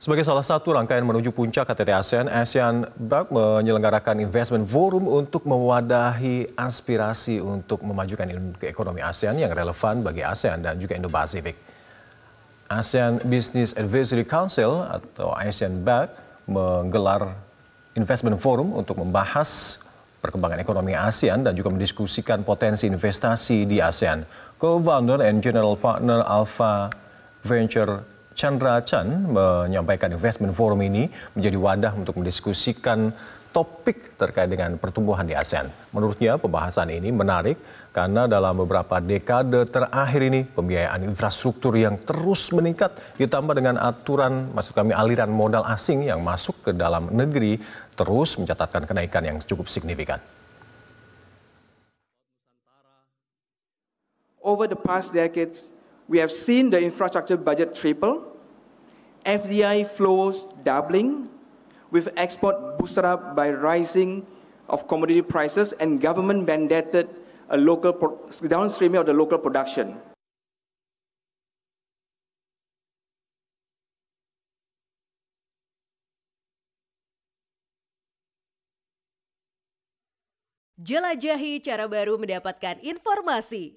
Sebagai salah satu rangkaian menuju puncak KTT ASEAN, ASEAN Bank menyelenggarakan investment forum untuk mewadahi aspirasi untuk memajukan ekonomi ASEAN yang relevan bagi ASEAN dan juga Indo-Pasifik. ASEAN Business Advisory Council atau ASEAN Bank menggelar investment forum untuk membahas perkembangan ekonomi ASEAN dan juga mendiskusikan potensi investasi di ASEAN. Co-founder and General Partner Alpha Venture Chandra Chan menyampaikan investment forum ini menjadi wadah untuk mendiskusikan topik terkait dengan pertumbuhan di ASEAN. Menurutnya pembahasan ini menarik karena dalam beberapa dekade terakhir ini pembiayaan infrastruktur yang terus meningkat ditambah dengan aturan masuk kami aliran modal asing yang masuk ke dalam negeri terus mencatatkan kenaikan yang cukup signifikan. Over the past decades, we have seen the infrastructure budget triple FDI flows doubling, with export boosted up by rising of commodity prices and government mandated a local downstreaming of the local production. Jelajahi cara baru mendapatkan informasi.